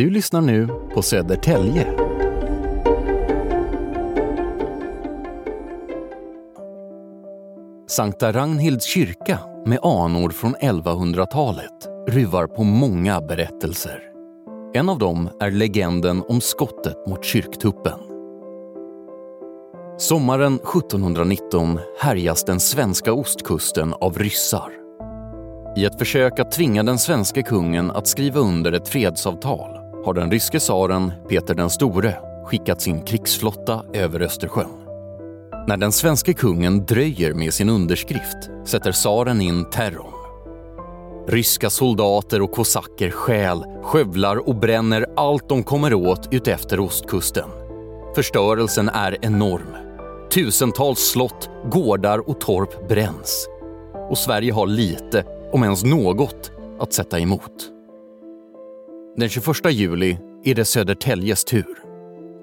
Du lyssnar nu på Södertälje. Sankta Ragnhilds kyrka med anor från 1100-talet ruvar på många berättelser. En av dem är legenden om skottet mot kyrktuppen. Sommaren 1719 härjas den svenska ostkusten av ryssar. I ett försök att tvinga den svenska kungen att skriva under ett fredsavtal har den ryske tsaren Peter den store skickat sin krigsflotta över Östersjön. När den svenska kungen dröjer med sin underskrift sätter tsaren in terrorn. Ryska soldater och kosacker stjäl, skövlar och bränner allt de kommer åt utefter ostkusten. Förstörelsen är enorm. Tusentals slott, gårdar och torp bränns. Och Sverige har lite, om ens något, att sätta emot. Den 21 juli är det Södertäljes tur.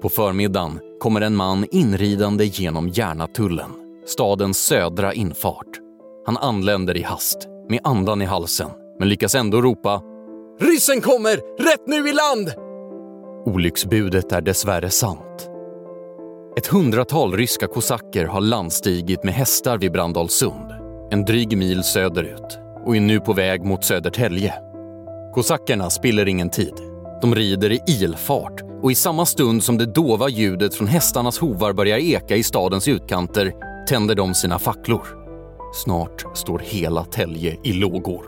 På förmiddagen kommer en man inridande genom Järnatullen, stadens södra infart. Han anländer i hast, med andan i halsen, men lyckas ändå ropa “Ryssen kommer! Rätt nu i land!” Olycksbudet är dessvärre sant. Ett hundratal ryska kosacker har landstigit med hästar vid Brandalsund, en dryg mil söderut, och är nu på väg mot Södertälje. Kosackerna spiller ingen tid. De rider i ilfart och i samma stund som det dova ljudet från hästarnas hovar börjar eka i stadens utkanter tänder de sina facklor. Snart står hela Tälje i lågor.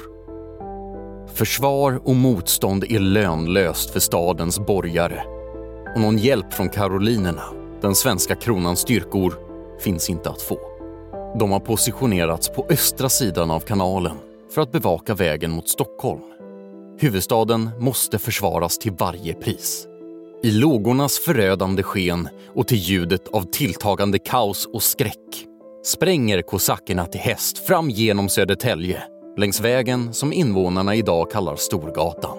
Försvar och motstånd är lönlöst för stadens borgare. Och någon hjälp från karolinerna, den svenska kronans styrkor, finns inte att få. De har positionerats på östra sidan av kanalen för att bevaka vägen mot Stockholm. Huvudstaden måste försvaras till varje pris. I lågornas förödande sken och till ljudet av tilltagande kaos och skräck spränger kosackerna till häst fram genom Södertälje längs vägen som invånarna idag kallar Storgatan.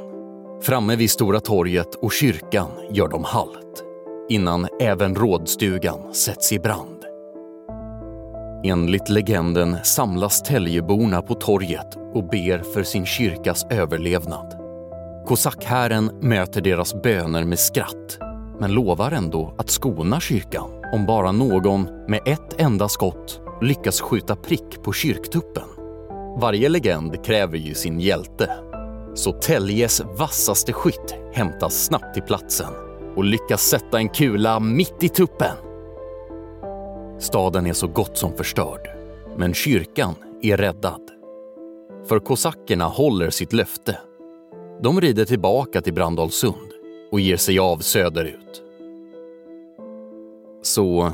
Framme vid Stora torget och kyrkan gör de halt innan även rådstugan sätts i brand. Enligt legenden samlas Täljeborna på torget och ber för sin kyrkas överlevnad. Kosackhären möter deras böner med skratt men lovar ändå att skona kyrkan om bara någon med ett enda skott lyckas skjuta prick på kyrktuppen. Varje legend kräver ju sin hjälte. Så Täljes vassaste skytt hämtas snabbt till platsen och lyckas sätta en kula mitt i tuppen. Staden är så gott som förstörd, men kyrkan är räddad. För kosackerna håller sitt löfte. De rider tillbaka till Brandalsund och ger sig av söderut. Så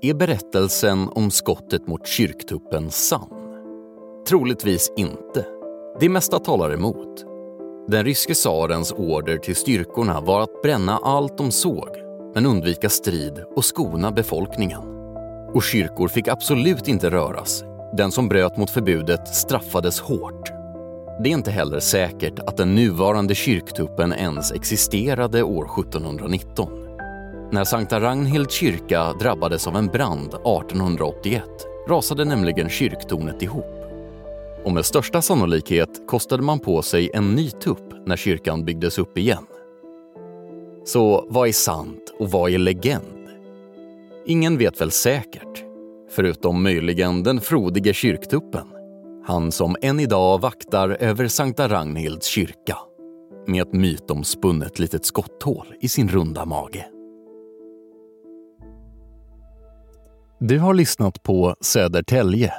är berättelsen om skottet mot kyrktuppen sann? Troligtvis inte. Det mesta talar emot. Den ryske tsarens order till styrkorna var att bränna allt de såg men undvika strid och skona befolkningen. Och kyrkor fick absolut inte röras. Den som bröt mot förbudet straffades hårt. Det är inte heller säkert att den nuvarande kyrktuppen ens existerade år 1719. När Sankta Ragnhild kyrka drabbades av en brand 1881 rasade nämligen kyrktornet ihop. Och med största sannolikhet kostade man på sig en ny tupp när kyrkan byggdes upp igen. Så vad är sant och vad är legend? Ingen vet väl säkert, förutom möjligen den frodige kyrktuppen. Han som än idag vaktar över Sankta Ragnhilds kyrka med ett mytomspunnet litet skotthål i sin runda mage. Du har lyssnat på Södertälje